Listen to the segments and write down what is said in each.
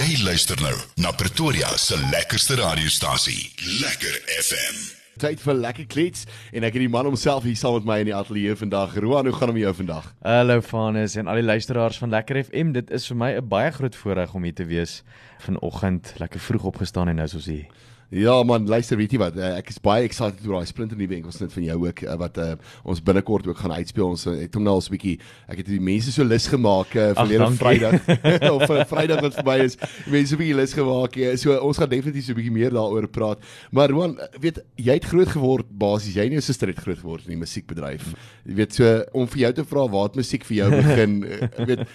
Jy luister nou na Pretoria se lekkerste radiostasie, Lekker FM. Tyd vir lekker klets en ek het die man homself hier saam met my in die ateljee vandag. Roan, hoe gaan dit met jou vandag? Hallo Vanus en al die luisteraars van Lekker FM. Dit is vir my 'n baie groot voorreg om hier te wees vanoggend. Lekker vroeg opgestaan en nou is ons hier. Ja man, luister, weet jy wat? eh, Ek is baie excited oor daai splinter nuwe enkels net van jou ook eh, wat uh, ons binnekort ook gaan uitspeel. Ons eh, het hom nou al so 'n bietjie ek het die mense so lus gemaak uh, verlede. Vrydag of uh, Vrydag wat verby is. Mense 'n bietjie lus gemaak. eh, So ons gaan definitief so 'n bietjie meer daaroor praat. Maar Roan, weet jy het groot geword basies. Jy en jou suster het groot geword in die musiekbedryf. Jy weet so om vir jou te vra waar het musiek vir jou begin? eh, weet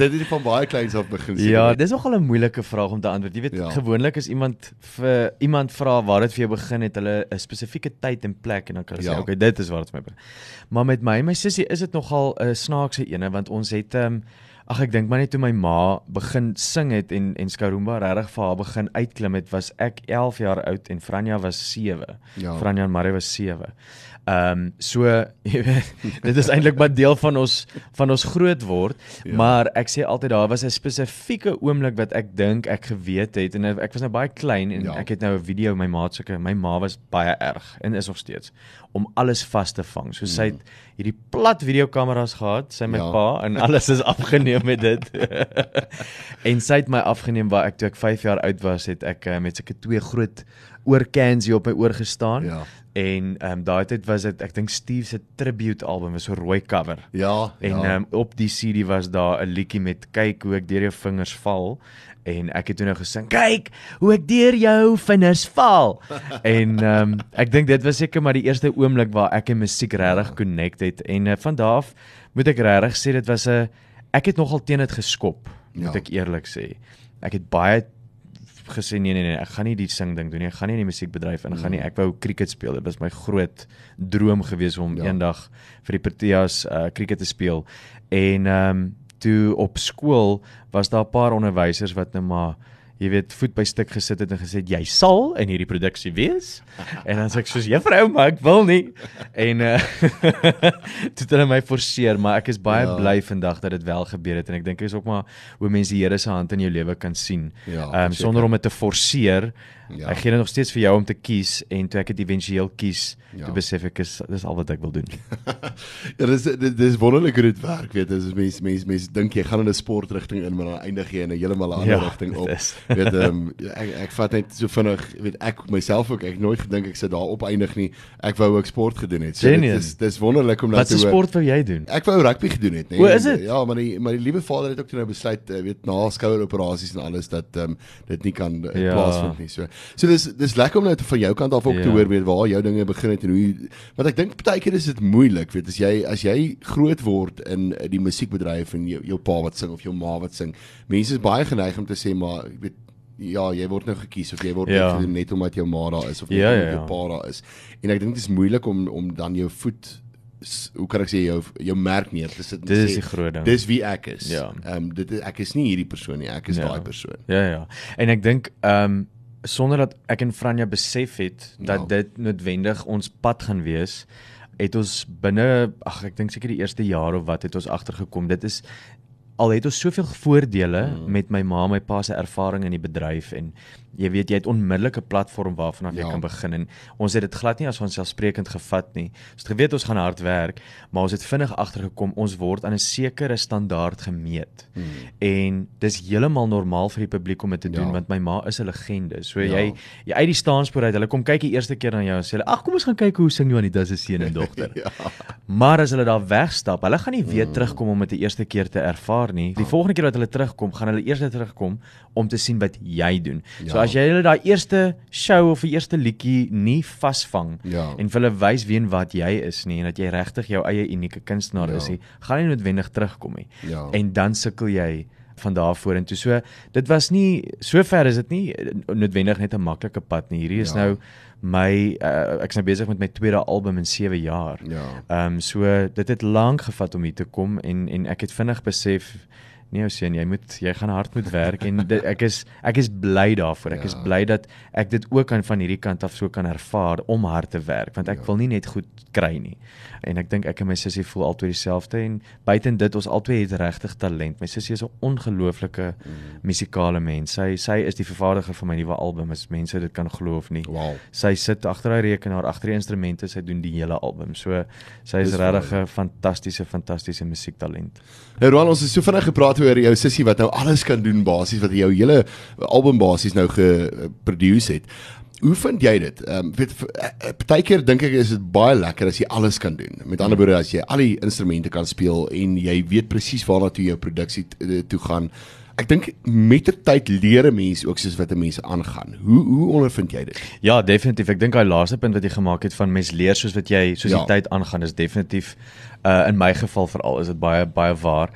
dit het van baie kleins af begin seker. Ja, dis nogal 'n moeilike vraag om te antwoord. Jy weet, Ja. gewoonlik as iemand vir iemand vra waar dit vir jou begin het, hulle 'n spesifieke tyd en plek en dan kan hulle Ja. sê, "Oké, dit is waar dit vir my begin." Maar met my en my sussie is dit nogal 'n snaakse ene want ons het ehm um, ag ek dink maar net toe my ma begin sing het en en Skarumba regtig vir haar begin uitklim het, was ek 11 jaar oud en Franja was 7. Ja. Franja en Marie was 7. Ehm um, so jy weet dit is eintlik maar deel van ons van ons groot word Ja. maar ek sê altyd daar was 'n spesifieke oomblik wat ek dink ek geweet het en ek was nou baie klein en Ja. ek het nou 'n video my maat sulke my ma was baie erg en is nog steeds om alles vas te vang. So sy het hierdie plat videokameras gehad, sy Ja. ja. pa en alles is afgeneem met dit. en sy het my afgeneem waar ek toe ek 5 jaar oud was, het ek uh, met sulke twee groot oorcans hier op my oor gestaan. Ja. En ehm um, daai tyd was dit ek dink Steve se tribute album was so rooi cover. Ja, En ja. um, op die CD was daar 'n liedjie met kyk hoe ek deur jou vingers val en ek het toe nou gesing kyk hoe ek deur jou vingers val. en ehm um, ek dink dit was seker maar die eerste oomblik waar ek en musiek regtig connect het en uh, van daar af moet ek regtig sê dit was 'n ek het nogal teen dit geskop, moet Ja. ek eerlik sê. Ek het baie gesê nee nee nee, ek gaan nie die sing ding doen nie. Ek gaan nie in die musiekbedryf in gaan nie. Ek wou cricket speel. Dit was my groot droom gewees om ja. eendag vir die Proteas uh cricket te speel. En ehm um, toe op skool was daar 'n paar onderwysers wat nou maar jy weet voet by stuk gesit het en gesê jy sal in hierdie produksie wees. en dan sê ek soos juffrou, maar ek wil nie. En uh toe het hulle my forceer, maar ek is baie Ja. ja. bly vandag dat dit wel gebeur het en ek dink is ook maar hoe mense die Here se hand in jou lewe kan sien. Ja, um, sonder om dit te forceer. Ja. Ja. Ek gee dit nog steeds vir jou om te kies en toe ek dit éventueel kies, Ja. ja. toe besef ek is dis al wat ek wil doen. Ja, dis dis, dis wonderlik hoe dit werk, weet jy, as mense mense mense dink jy gaan in 'n sportrigting in, maar dan eindig jy in 'n heeltemal 'n ander Ja, rigting op. dit is. Weet ehm um, ek ek vat net so vinnig, weet ek myself ook, ek nooit gedink ek sou daar op eindig nie. Ek wou ook sport gedoen het. So dit Genuine. is dis wonderlik om nou Wat te hoor. sport wou jy doen? Ek wou rugby gedoen het, nee. O, is dit? Ja, maar die maar die liewe vader het ook toe nou besluit, uh, weet na skoueroperasies en alles dat ehm um, dit nie kan uh, Ja. plaasvind nie. So so dis dis lekker om nou te- van jou kant af ook te Ja. hoor weet waar jou dinge begin het en hoe want ek dink baie keer is dit moeilik, weet as jy as jy groot word in uh, die musiekbedryf en jou, jou pa wat sing of jou ma wat sing. Mense is baie geneig om te sê maar weet ja, jy word nou gekies of jy word Ja. net, net omdat jou ma daar is of net Ja, omdat ja, jou ja. pa daar is. En ek dink dit is moeilik om om dan jou voet hoe kan ek sê jou jou merk neer te sit en te Dit is sê, die groot ding. Dis wie ek is. Ja. Ehm um, dit is, ek is nie hierdie persoon nie, ek is Ja. daai persoon. Ja ja. En ek dink ehm um, sonder dat ek en Franja besef het dat Ja. dit noodwendig ons pad gaan wees, het ons binne ag ek dink seker die eerste jaar of wat het ons agtergekom. Dit is al het ons soveel voordele mm. met my ma my pa se ervaring in die bedryf en jy weet jy het onmiddellik 'n platform waarvan af jy Ja. kan begin en ons het dit glad nie as vanselfsprekend gevat nie. Ons het geweet ons gaan hard werk, maar ons het vinnig agtergekom ons word aan 'n sekere standaard gemeet. Hmm. En dis heeltemal normaal vir die publiek om dit te doen Ja. want my ma is 'n legende. So Ja. jy jy uit die staanspoor uit, hulle kom kyk die eerste keer na jou en sê hulle ag kom ons gaan kyk hoe sing Juanita se seun en dogter. ja. Maar as hulle daar wegstap, hulle gaan nie weer Mm. terugkom om dit die eerste keer te ervaar nie. Die volgende keer wat hulle terugkom, gaan hulle eers terugkom om te sien wat jy doen. So Ja. as jy hulle daai eerste show of die eerste liedjie nie vasvang Ja. en vir hulle wys wie en wat jy is nie en dat jy regtig jou eie unieke kunstenaar Ja. is nie, gaan jy noodwendig terugkom nie. Ja. En dan sukkel jy van daar vorentoe. So dit was nie sover is dit nie eh, noodwendig net 'n maklike pad nie. Hierdie is Ja. nou my uh, ek's nou besig met my tweede album in 7 jaar. Ja. Ehm um, so dit het lank gevat om hier te kom en en ek het vinnig besef nee ou seun, jy moet jy gaan hard moet werk en dit, ek is ek is bly daarvoor. Ek ja. is bly dat ek dit ook kan van hierdie kant af so kan ervaar om hard te werk want ek ja. wil nie net goed kry nie. En ek dink ek en my sussie voel altyd dieselfde en buiten dit ons albei het regtig talent. My sussie is 'n ongelooflike mm. musikale mens. Sy sy is die vervaardiger van my nuwe album. As mense dit kan glo of nie. Wow. Sy sit agter haar rekenaar, agter die instrumente, sy doen die hele album. So sy is regtig 'n fantastiese fantastiese musiektalent. Nou Roan, ons het so vinnig gepraat oor jou sussie wat nou alles kan doen basies wat jou hele album basies nou geproduce het. Hoe vind jy dit? Ehm um, weet eh, eh, partykeer dink ek is dit baie lekker as jy alles kan doen. Met ander woorde as jy al die instrumente kan speel en jy weet presies waarna toe jou produksie eh, toe gaan ek dink met die tyd leer 'n mens ook soos wat 'n mens aangaan. Hoe hoe ondervind jy dit? Ja, definitief. Ek dink daai laaste punt wat jy gemaak het van mens leer soos wat jy soos ja. die tyd aangaan is definitief uh in my geval veral is dit baie baie waar.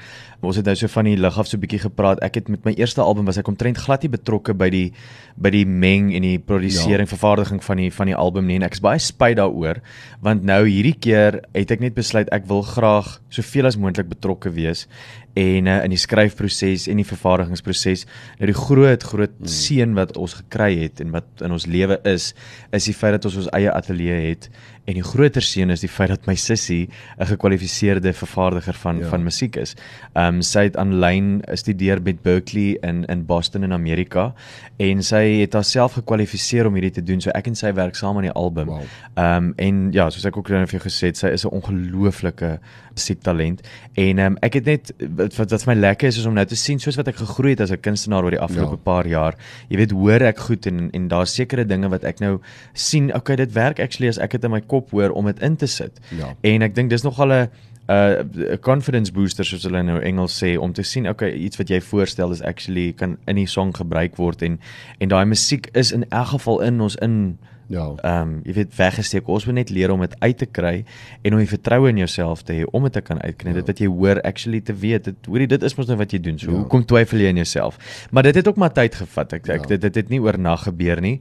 Ons het nou so van die lig af so 'n bietjie gepraat. Ek het met my eerste album was ek omtrent glad nie betrokke by die by die meng en die produsering, ja. vervaardiging van die van die album nie en ek is baie spyt daaroor want nou hierdie keer het ek net besluit ek wil graag soveel as moontlik betrokke wees en uh, in die skryfproses en die vervaardigingsproses. Nou die groot groot hmm. seën wat ons gekry het en wat in ons lewe is, is die feit dat ons ons eie ateljee het en die groter seën is die feit dat my sussie 'n gekwalifiseerde vervaardiger van ja. van musiek is. Ehm um, sy het aanlyn gestudeer met Berklee in in Boston in Amerika en sy het haarself gekwalifiseer om hierdie te doen. So ek en sy werk saam aan die album. Ehm wow. um, en ja, soos ek ook nou vir jou gesê het, sy is 'n ongelooflike musiektalent en ehm um, ek het net wat wat vir my lekker is is om nou te sien soos wat ek gegroei het as 'n kunstenaar oor die afgelope ja. paar jaar. Jy weet, hoor ek goed en en daar's sekere dinge wat ek nou sien, okay, dit werk actually as ek dit in my kop hoor om dit in te sit. Ja. En ek dink dis nogal 'n 'n uh, confidence booster soos hulle nou Engels sê om te sien okay iets wat jy voorstel is actually kan in die song gebruik word en en daai musiek is in elk geval in ons in Ja. Ehm um, jy weet weggesteek. Ons moet net leer om dit uit te kry en om die vertroue in jouself te hê om dit te kan uitkry. Ja. Dit wat jy hoor actually te weet. Dit hoorie dit is mos nou wat jy doen. So ja. hoekom twyfel jy in jouself? Maar dit het ook maar tyd gevat. Ek ek ja. dit dit het nie oornag gebeur nie.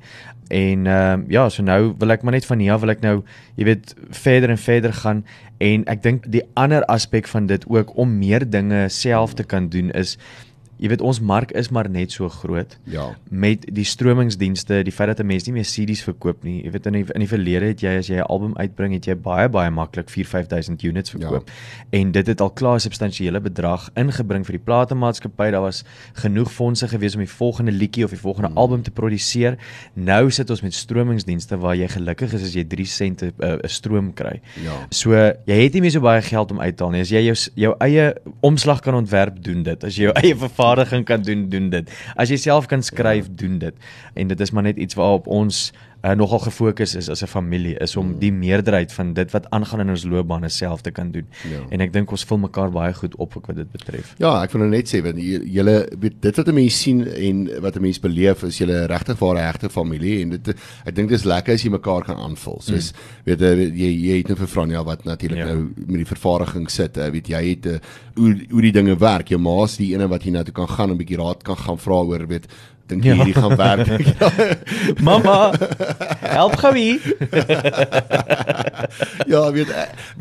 En ehm um, ja, so nou wil ek maar net van hier af wil ek nou jy weet verder en verder gaan en ek dink die ander aspek van dit ook om meer dinge self te kan doen is jy weet ons mark is maar net so groot. Ja. Met die stromingsdienste, die feit dat 'n mens nie meer CD's verkoop nie. Jy weet in die, in die verlede het jy as jy 'n album uitbring, het jy baie baie maklik 4-5000 units verkoop. Ja. En dit het al klaar 'n substansiële bedrag ingebring vir die platenmaatskappy. Daar was genoeg fondse gewees om die volgende liedjie of die volgende hmm. album te produseer. Nou sit ons met stromingsdienste waar jy gelukkig is as jy 3 sente eh, 'n uh, stroom kry. Ja. So jy het nie meer so baie geld om uit te haal nie. As jy jou jou eie omslag kan ontwerp, doen dit. As jy jou eie vervaardiging kan doen, doen dit. As jy self kan skryf, ja. doen dit. En dit is maar net iets waarop ons uh, nogal gefokus is as 'n familie is om mm. die meerderheid van dit wat aangaan in ons loopbane self te kan doen. Ja. En ek dink ons vul mekaar baie goed op wat dit betref. Ja, ek wil nou net sê want julle weet dit wat 'n mens sien en wat 'n mens beleef is julle regtig ware regte familie en dit ek dink dit is lekker as jy mekaar kan aanvul. Soos mm. weet eh, jy jy het nou vir Franja wat natuurlik ja. nou met die vervaardiging sit, uh, weet jy het uh, hoe hoe die dinge werk. Jou ma's die ene wat jy nou toe kan gaan 'n bietjie raad kan gaan vra oor weet dink ja. hierdie gaan werk? Mamma, help gou hier. ja, weet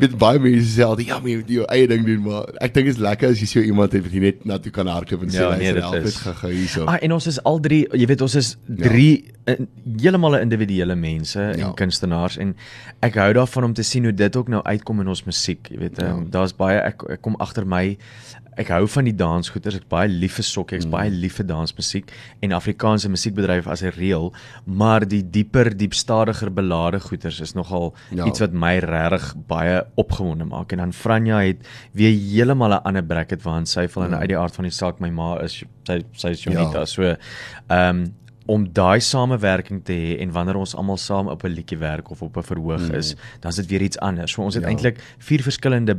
weet baie mense sê al die ja, jy moet jou eie ding doen, maar ek dink dit is lekker as jy so iemand het wat jy net na toe kan hardloop en sê ja, nee, help dit gou hierso. Ah, en ons is al drie, jy weet ons is ja. drie ja. heeltemal individuele mense en ja. kunstenaars en ek hou daarvan om te sien hoe dit ook nou uitkom in ons musiek, jy weet, ja. um, daar's baie ek, ek kom agter my ek hou van die dansgoeters. Ek's baie lief vir sokkie, ek's mm. baie lief vir dansmusiek en Afrikaanse musiekbedryf as 'n reël, maar die dieper, diepstadiger belade goeters is nogal ja. iets wat my regtig baie opgewonde maak. En dan Franja het weer heeltemal 'n ander bracket waarin sy val in mm. uit die aard van die saak my ma is sy sy is Jonita. Ja. So ehm um, om daai samewerking te hê en wanneer ons almal saam op 'n liedjie werk of op 'n verhoog mm. is, dan is dit weer iets anders. So ons het ja. eintlik vier verskillende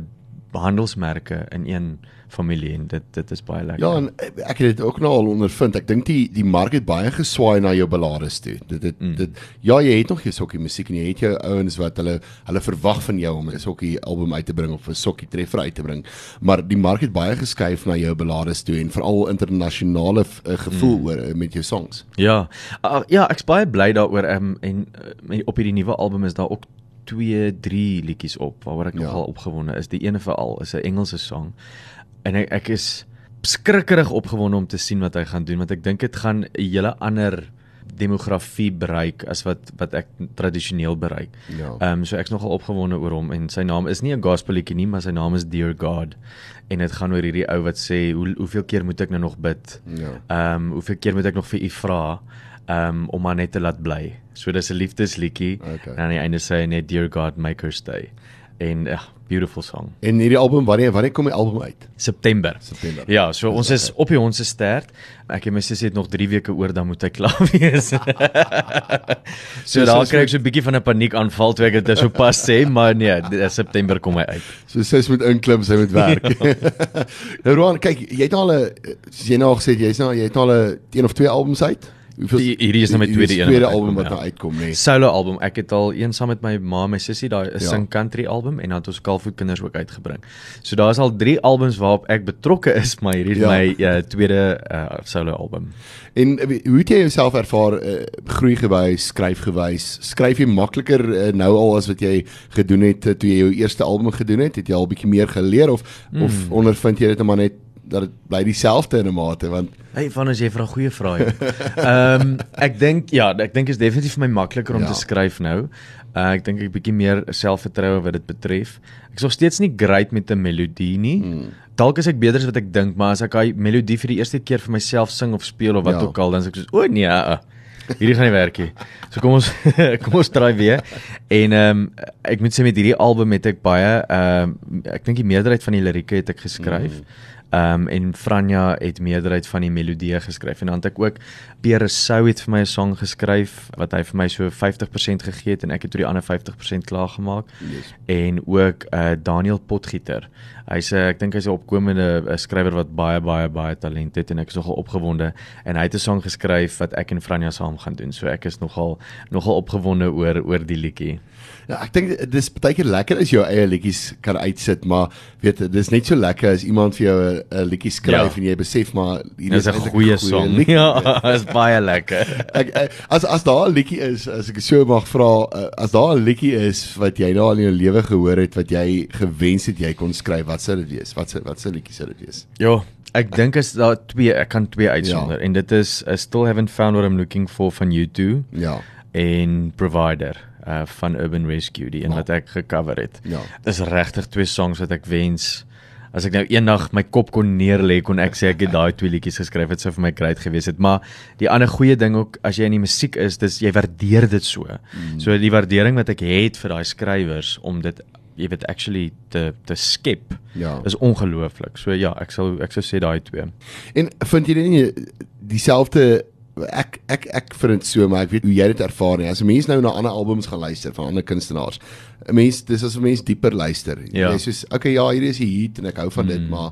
handelsmerke in een familie en dit dit is baie lekker. Ja, en ek het dit ook nou al ondervind. Ek dink die die mark het baie geswaai na jou ballades toe. Dit dit mm. dit ja, jy het nog jou sokkie musiek en jy het jou ouens wat hulle hulle verwag van jou om 'n sokkie album uit te bring of 'n sokkie treffer uit te bring. Maar die mark het baie geskuif na jou ballades toe en veral internasionale uh, gevoel mm. oor uh, met jou songs. Ja. Uh, ja, ek's baie bly daaroor um, en uh, op hierdie nuwe album is daar ook 2 3 liedjies op waaroor ek ja. nogal opgewonde is. Die ene veral is 'n Engelse song. En ek ek is skrikkerig opgewonde om te sien wat hy gaan doen want ek dink dit gaan 'n hele ander demografie bereik as wat wat ek tradisioneel bereik. Ja. Ehm um, so ek's nogal opgewonde oor hom en sy naam is nie 'n gospelliedjie nie, maar sy naam is Dear God en dit gaan oor hierdie ou wat sê hoe hoeveel keer moet ek nou nog bid? Ja. Ehm um, hoeveel keer moet ek nog vir u vra um, om maar net te laat bly. So dis 'n liefdesliedjie Okay. en aan die einde sê hy net Dear God make her stay. En ja, beautiful song. En hierdie album wanneer wanneer kom die album uit? September. September. Ja, so ons is op die ons se stert. Ek en my sussie het nog 3 weke oor dan moet hy klaar wees. so So daar kry ek so 'n bietjie van 'n paniekaanval toe ek dit nou so pas sê, maar nee, dit- September kom hy uit. So sis moet inklim, sy moet werk. nou Roan, kyk, jy het al 'n jy nou gesê jy's nou jy het al 'n een of twee albums uit. Hoeveel Die- hierdie is nou my tweede is een tweede album wat ja. nou uitkom, nê. Nee. Solo album. Ek het al een saam met my ma my sussie, daai 'n Ja. sing country album en dan het ons Kalfoot kinders ook uitgebring. So daar's al 3 albums waarop ek betrokke is, maar hierdie is Ja. my uh, tweede uh, solo album. En eh, hoe het jy jouself ervaar uh, groei gewys, skryf gewys? Skryf jy makliker uh, nou al as wat jy gedoen het uh, toe jy jou eerste album gedoen het? Het jy al bietjie meer geleer of mm. of Hmm. ondervind jy dit net maar net dat dit bly dieselfde in 'n mate want Hey, van as jy vra goeie vrae. Ehm um, ek dink ja, ek dink is definitief vir my makliker om Ja. te skryf nou. Uh, ek dink ek bietjie meer selfvertroue wat dit betref. Ek is nog steeds nie great met 'n melodie nie. Mm. Dalk is ek beter as wat ek dink, maar as ek daai melodie vir die eerste keer vir myself sing of speel of wat Ja. ook al, dan is ek soos o nee, uh, hierdie gaan nie werk nie. So kom ons kom ons draai weer. En ehm um, ek moet sê met hierdie album het ek baie ehm um, ek dink die meerderheid van die lirieke het ek geskryf. Mm. Ehm um, en Franja het meerderheid van die melodieë geskryf en dan het ek ook Pierre Sou het vir my 'n song geskryf wat hy vir my so 50% gegee het en ek het toe die ander 50% klaar gemaak. Yes. En ook uh Daniel Potgieter. Hy's 'n ek dink hy's 'n opkomende uh, skrywer wat baie baie baie talent het en ek is nogal opgewonde en hy het 'n song geskryf wat ek en Franja saam gaan doen. So ek is nogal nogal opgewonde oor oor die liedjie. Ja, ek dink dis baie keer lekker as jou eie liedjies kan uitsit, maar weet dis net so lekker as iemand vir jou 'n- 'n liedjie skryf Ja. en jy besef maar Dit is 'n goeie song. liedjie. Ja, is baie lekker. Ek, as as daar 'n liedjie is, as ek so mag vra, uh, as daar 'n liedjie is wat jy nou al in jou lewe gehoor het wat jy gewens het jy kon skryf, wat sou dit wees? Wat sou wat sou liedjie sou dit wees? Ja, ek dink as daar twee, ek kan twee uitsonder ja. en dit is I Still Haven't Found What I'm Looking For van U2 Ja. en Provider uh van Urban Rescue, die een Ja. wat ek gecover het. Ja. Dis regtig twee songs wat ek wens as ek nou eendag my kop kon neerlê kon ek sê ek het daai twee liedjies geskryf het sou vir my great gewees het maar die ander goeie ding ook as jy in die musiek is dis jy waardeer dit so mm. so die waardering wat ek het vir daai skrywers om dit jy weet actually te te skep Ja. is ongelooflik so ja ek sal ek sou sê daai twee En vind jy nie dieselfde ek ek ek vind dit so maar ek weet hoe jy dit ervaar nie. As 'n mens nou na ander albums gaan luister van ander kunstenaars. 'n Mens dis as 'n mens dieper luister. Ja. Jy sê okay ja, hier is 'n hit en ek hou van dit, Mm. maar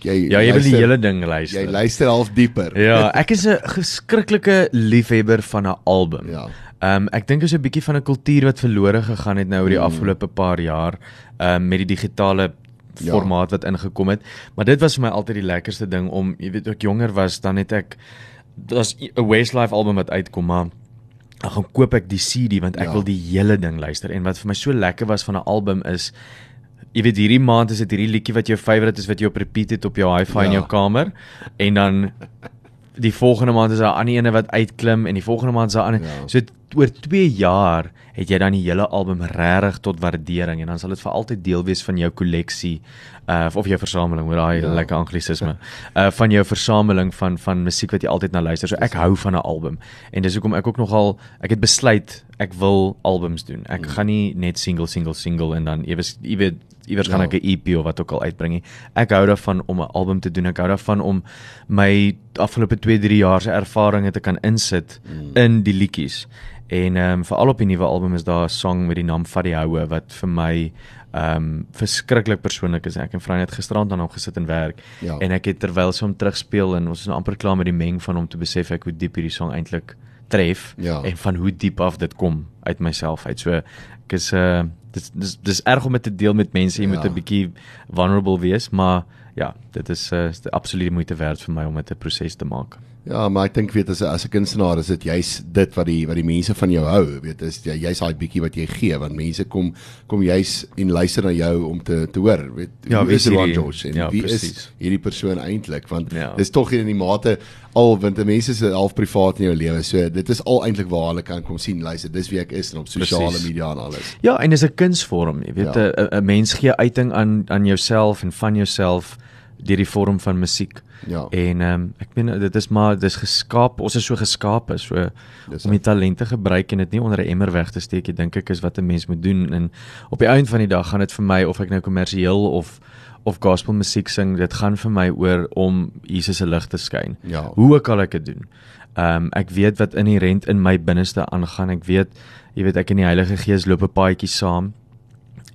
jy ja jy wil die luister- hele ding luister jy luister half dieper. Ja, ek is 'n geskrikkelike liefhebber van 'n album. Ja. Ehm um, ek dink is 'n bietjie van 'n kultuur wat verlore gegaan het nou oor die Mm. afgelope paar jaar ehm um, met die digitale Ja. formaat wat ingekom het. Maar dit was vir my altyd die lekkerste ding om jy weet ek jonger was, dan het ek daar's 'n Westlife album wat uitkom, maar dan gaan koop ek die CD want ek Ja. wil die hele ding luister. En wat vir my so lekker was van 'n album is jy weet hierdie maand is dit hierdie liedjie wat jou favourite is wat jy op repeat het op jou hi-fi in Ja. jou kamer en dan die volgende maand is daar 'n ander ene wat uitklim en die volgende maand is daar 'n ander. Ja. So t- oor 2 jaar het jy dan die hele album regtig tot waardering en dan sal dit vir altyd deel wees van jou kolleksie uh of jou versameling, hoor daai Ja. lekker anglisisme. Uh van jou versameling van van musiek wat jy altyd na luister. So ek hou van 'n album. En dis hoekom ek ook nogal ek het besluit ek wil albums doen. Ek Mm. gaan nie net single single single en dan iewers jy weet iewers gaan Ja. ek 'n EP of wat ook al uitbring nie. Ek hou daarvan om 'n album te doen. Ek hou daarvan om my afgelope 2, 3 jaar se ervarings te kan insit Mm. in die liedjies. En ehm um, veral op die nuwe album is daar 'n song met die naam Vat die Houe wat vir my ehm um, verskriklik persoonlik is. Ek en Vrye het gisterand aan hom gesit en werk Ja. en ek het terwyl sy hom terugspeel en ons is nou amper klaar met die meng van hom te besef ek hoe diep hierdie song eintlik tref Ja. en van hoe diep af dit kom uit myself uit. So ek is uh dis dis dis erg om dit te deel met mense. Jy Ja. moet 'n bietjie vulnerable wees, maar ja, dit is uh is absoluut die moeite werd vir my om dit 'n proses te maak. Ja, maar ek dink weet as as 'n kunstenaar is dit juis dit wat die wat die mense van jou hou, weet is jy jy's daai bietjie wat jy gee want mense kom kom juis en luister na jou om te te hoor, weet Ja, wie is is Ron George en ja, wie is presies. hierdie persoon eintlik want Ja. dis tog in die mate al want die mense is half privaat in jou lewe. So dit is al eintlik waar hulle kan kom sien, luister, dis wie ek is en op sosiale media en alles. Ja, en dis 'n kunsvorm, jy weet, 'n Ja. mens gee uiting aan aan jouself en van jouself deur die vorm van musiek. Ja. En ehm um, ek meen dit is maar dis geskaap, ons is so geskape so Dis om die talente gebruik en dit nie onder 'n emmer weg te steek, ek dink ek is wat 'n mens moet doen en op die einde van die dag gaan dit vir my of ek nou kommersieel of of gospel musiek sing, dit gaan vir my oor om Jesus se lig te skyn. Ja. Hoe ook al ek dit doen. Ehm um, ek weet wat inherent in my binneste aangaan. Ek weet, jy weet ek en die Heilige Gees loop 'n paadjie saam.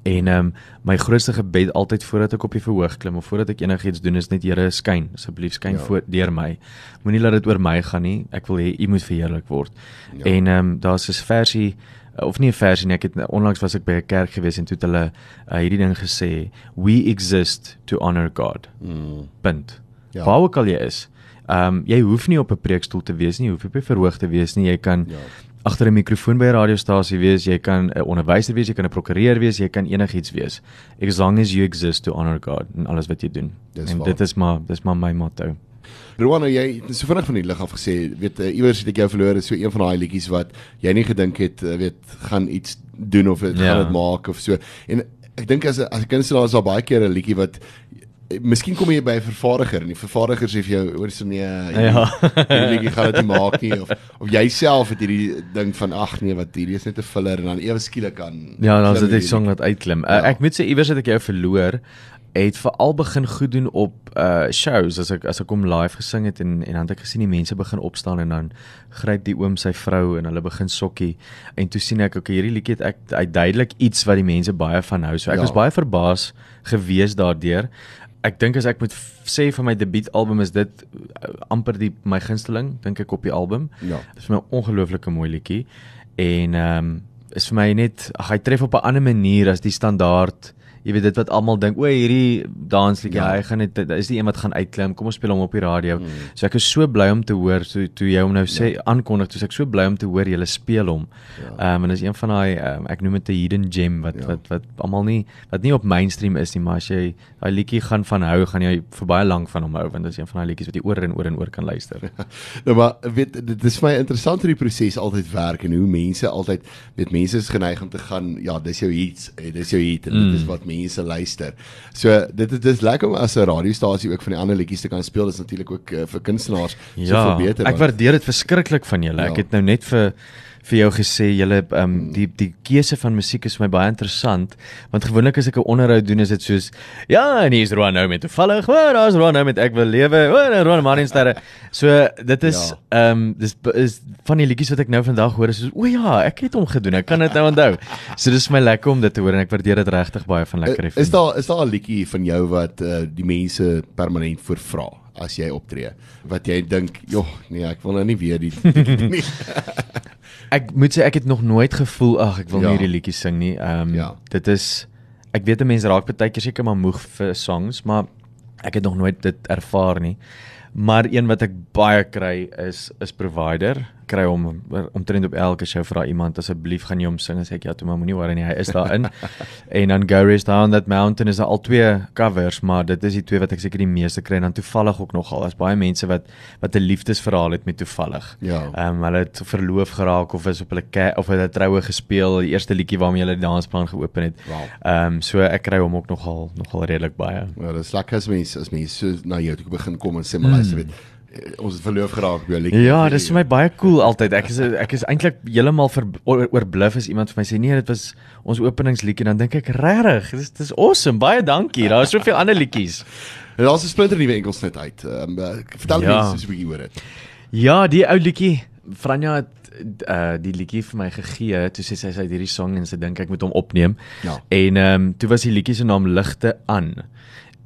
En ehm um, my grootste gebed altyd voordat ek op die verhoog klim of voordat ek enigiets doen is net Here skyn, asseblief skyn Ja. voor deur my. Moenie laat dit oor my gaan nie. Ek wil hê U moet verheerlik word. Ja. En ehm um, daar's 'n versie of nie 'n versie nie. Ek het onlangs was ek by 'n kerk gewees en toe het hulle uh, hierdie ding gesê, "We exist to honor God." Mm. Punt. Ja. Ja. Waar ook al jy is. Ehm um, jy hoef nie op 'n preekstoel te wees nie, jy hoef nie op 'n verhoog te wees nie. Jy kan Ja. Agter 'n mikrofoon by 'n radiostasie wees, jy kan 'n onderwyser wees, jy kan 'n prokureur wees, jy kan enigiets wees. As long as you exist to honor God in alles wat jy doen. Dis en waar. dit is maar dis maar my motto. Rowan, nou jy het so vinnig van die lig af gesê, weet uh, iewers het ek jou verloor, is so een van daai liedjies wat jy nie gedink het, uh, weet, gaan iets doen of dit Ja. gaan dit maak of so. En ek dink as 'n as 'n kunstenaar is daar baie keer 'n liedjie wat eh, Miskien kom jy by 'n vervaardiger en die vervaardiger sê vir jou oor so nee, Ja. hierdie liedjie gaan dit nie maak nie of of jy self het hierdie ding van ag nee, wat hierdie is net 'n filler en dan ewe skielik aan Ja, dan is dit 'n hierdie song wat uitklim. Uh, Ja. ek moet sê iewers het ek jou verloor het veral begin goed doen op uh shows as ek as ek kom live gesing het en en dan het ek gesien die mense begin opstaan en dan gryp die oom sy vrou en hulle begin sokkie en toe sien ek okay hierdie liedjie het ek uit duidelik iets wat die mense baie van hou. So ek ja. was baie verbaas gewees daardeur. Ek dink as ek moet sê van my debuutalbum is dit uh, amper die my gunsteling dink ek op die album. Ja. Dit is vir my 'n ongelooflike mooi liedjie en ehm um, is vir my net ag hy tref op 'n ander manier as die standaard jy weet dit wat almal dink o hierdie dansliedjie Ja. ja. hy gaan dit is die een wat gaan uitklim kom ons speel hom op die radio mm. so ek is so bly om te hoor toe toe jy hom nou sê ja. aankondig toe is ek so bly om te hoor jy speel hom Ja. ehm um, en dis een van daai um, ek noem dit 'n hidden gem wat Ja. ja. wat wat almal nie wat nie op mainstream is nie maar as jy daai liedjie gaan van hou gaan jy vir baie lank van hom hou want dit is een van daai liedjies wat jy oor en oor en oor kan luister Nou maar weet dit is vir my interessant hoe die proses altyd werk en hoe mense altyd weet mense is geneig om te gaan ja dis jou hits eh, dis jou hit en mm. dit is wat mense luister. So dit is dis lekker om as 'n radiostasie ook van die ander liedjies te kan speel dis natuurlik ook uh, vir kunstenaars Ja, beter. ek want- waardeer dit verskriklik van julle. Ja. Ek het nou net vir vir jou gesê julle ehm um, die die keuse van musiek is vir my baie interessant want gewoonlik as ek 'n onderhoud doen is dit soos ja en hier's Roan nou met toevallig o daar's Roan nou met ek wil lewe o en Roan Mariensterre so dit is ehm um, dis is van die liedjies wat ek nou vandag hoor is soos o ja ek het hom gedoen ek kan dit nou onthou. So dis my lekker om dit te hoor en ek waardeer dit regtig baie van lekker Eh, Is daar is daar 'n liedjie van jou wat uh, die mense permanent voor vra as jy optree? Wat jy dink, "Joh, nee, ek wil nou nie weer die nie." Ek moet sê ek het nog nooit gevoel ag ek wil Ja. nie hierdie liedjie sing nie. Ehm um, Ja. dit is ek weet 'n mens raak baie keer seker maar moeg vir songs, maar ek het nog nooit dit ervaar nie. Maar een wat ek baie kry is is provider. Kry hom omtrent op elke show vra iemand asseblief gaan jy hom sing as ek ja toe maar moenie worry nie hy is daarin. en dan Go Rest Down That Mountain is al twee covers, maar dit is die twee wat ek seker die meeste kry en dan toevallig ook nogal. Daar's baie mense wat wat 'n liefdesverhaal het met toevallig. Ja. Ehm um, hulle het verloof geraak of is op hulle of hulle het troue gespeel, die eerste liedjie waarmee hulle die dansplan geopen het. Wow. Ehm um, so ek kry hom ook nogal nogal redelik baie. Ja, dis lekker as mense as mense so na jou toe begin kom en sê maar luister weet ons het verloof geraak by liedjie. Ja, dis vir my baie cool altyd. Ek is ek is eintlik heeltemal oor- oorbluf as iemand vir my sê nee, dit was ons openingsliedjie dan dink ek regtig, dis dis awesome. Baie dankie. Daar is soveel ander liedjies. En daar's 'n splinter nuwe enkelsnit uit. Ehm um, vertel Ja. mense so 'n bietjie oor dit. Ja, die ou liedjie. Franja het uh die liedjie vir my gegee. Toe sê sy sy het hierdie song en sy dink ek moet hom opneem. Ja. En ehm um, toe was die liedjie se naam Ligte aan.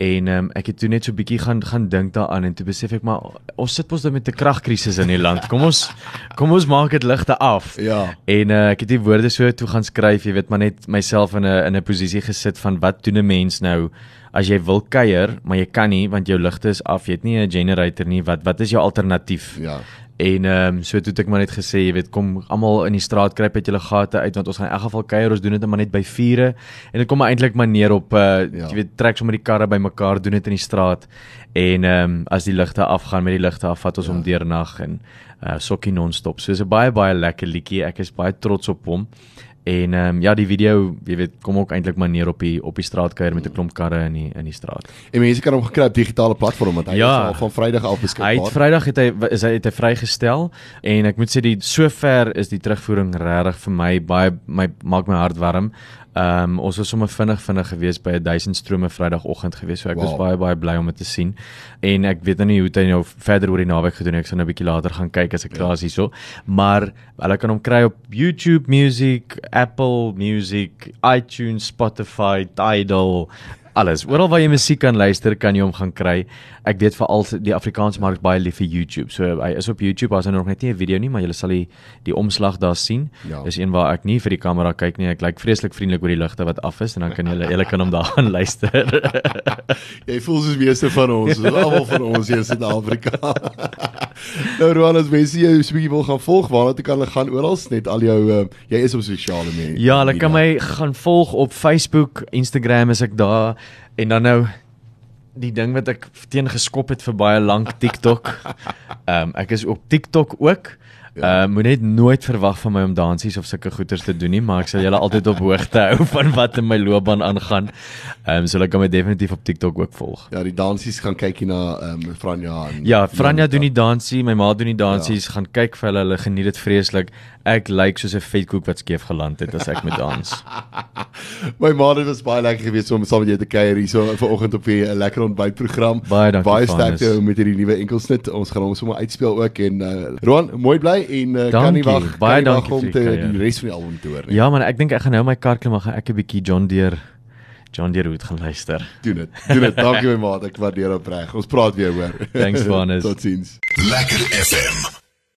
En um, ek het toe net so 'n bietjie gaan gaan dink daaraan en toe besef ek maar ons sit mos nou met 'n kragkrisis in die land. Kom ons kom ons maak dit ligte af. Ja. En uh, ek het die woorde so toe gaan skryf, jy weet maar net myself in 'n in 'n posisie gesit van wat doen 'n mens nou as jy wil kuier, maar jy kan nie want jou ligte is af, jy het nie 'n generator nie. Wat wat is jou alternatief? Ja. En ehm um, so toe het ek maar net gesê, jy weet, kom almal in die straat kruip uit julle gate uit want ons gaan in elk geval kuier, ons doen dit net maar net by vure. En dit kom maar eintlik maar neer op uh Ja. jy weet, trek sommer die karre bymekaar, doen dit in die straat. En ehm um, as die ligte afgaan met die ligte af, vat ons Ja. hom deurnag en uh sokkie non-stop. So dis 'n baie baie lekker liedjie. Ek is baie trots op hom. En ehm um, ja, die video, jy weet, kom ook eintlik maar neer op die op die straatkuier met 'n klomp karre in die in die straat. En mense kan hom gekry op digitale platform want hy Ja. is al van Vrydag af Hy beskikbaar. het Vrydag het hy is hy het hy vrygestel en ek moet sê die sover is die terugvoering regtig vir my baie my maak my hart warm. Ehm um, ons was sommer vinnig vinnig gewees by 1000 strome Vrydagoggend gewees. So ek wow. was baie baie bly om dit te sien. En ek weet nou nie hoe dit nou verder oor die naweek gedoen het. Ek sal nou 'n bietjie later gaan kyk as ek klaar is hierso. Maar hulle kan hom kry op YouTube Music, Apple Music, iTunes, Spotify, Tidal alles. Oral waar jy musiek kan luister, kan jy hom gaan kry. Ek weet veral die Afrikaanse mark baie lief vir YouTube. So hy is op YouTube, daar's nou nog net nie 'n video nie, maar jy sal die die omslag daar sien. Ja. Dis een waar ek nie vir die kamera kyk nie. Ek lyk vreeslik vriendelik oor die ligte wat af is en dan kan julle julle kan hom daar gaan luister. Jy voel soos meeste van ons, soos almal van ons hier in Suid-Afrika. nou Roan, as mense jou so 'n bietjie wil gaan volg, waarna toe kan hulle gaan oral? Net al jou uh, jy is op sosiale media. ja, hulle kan my gaan volg op Facebook, Instagram is ek daar en dan nou die ding wat ek teen geskop het vir baie lank TikTok. Ehm um, ek is op TikTok ook. Ja. Uh moet net nooit verwag van my om dansies of sulke goeters te doen nie, maar ek sal julle altyd op hoogte hou van wat in my loopbaan aangaan. Ehm um, so hulle kan my definitief op TikTok ook volg. Ja, die dansies gaan kyk hier na ehm um, Franja en Ja, Franja doen die dansie, my ma doen die dansies, ja. gaan kyk vir hulle, hulle geniet dit vreeslik. Ek lyk soos 'n vetkoek wat skeef geland het as ek met dans. My ma dit was baie lekker geweest om saam met jou te kuier hier so vanoggend op 'n lekker ontbytprogram. Baie Baie sterkte met hierdie nuwe enkelsnit. Ons gaan hom sommer uitspeel ook en uh, Roan, mooi bly en uh, kan nie Dankie, wag baie kan nie wag dankie om vir die te die res van die album te hoor nie. Ja man, ek dink ek gaan nou my kar klim, maar gaan ek 'n bietjie John Deere John Deere hoed gaan luister. Doen dit. Doen dit. Dankie my maat, ek waardeer opreg. Ons praat weer hoor. Thanks, Vanus. Totsiens. Lekker FM.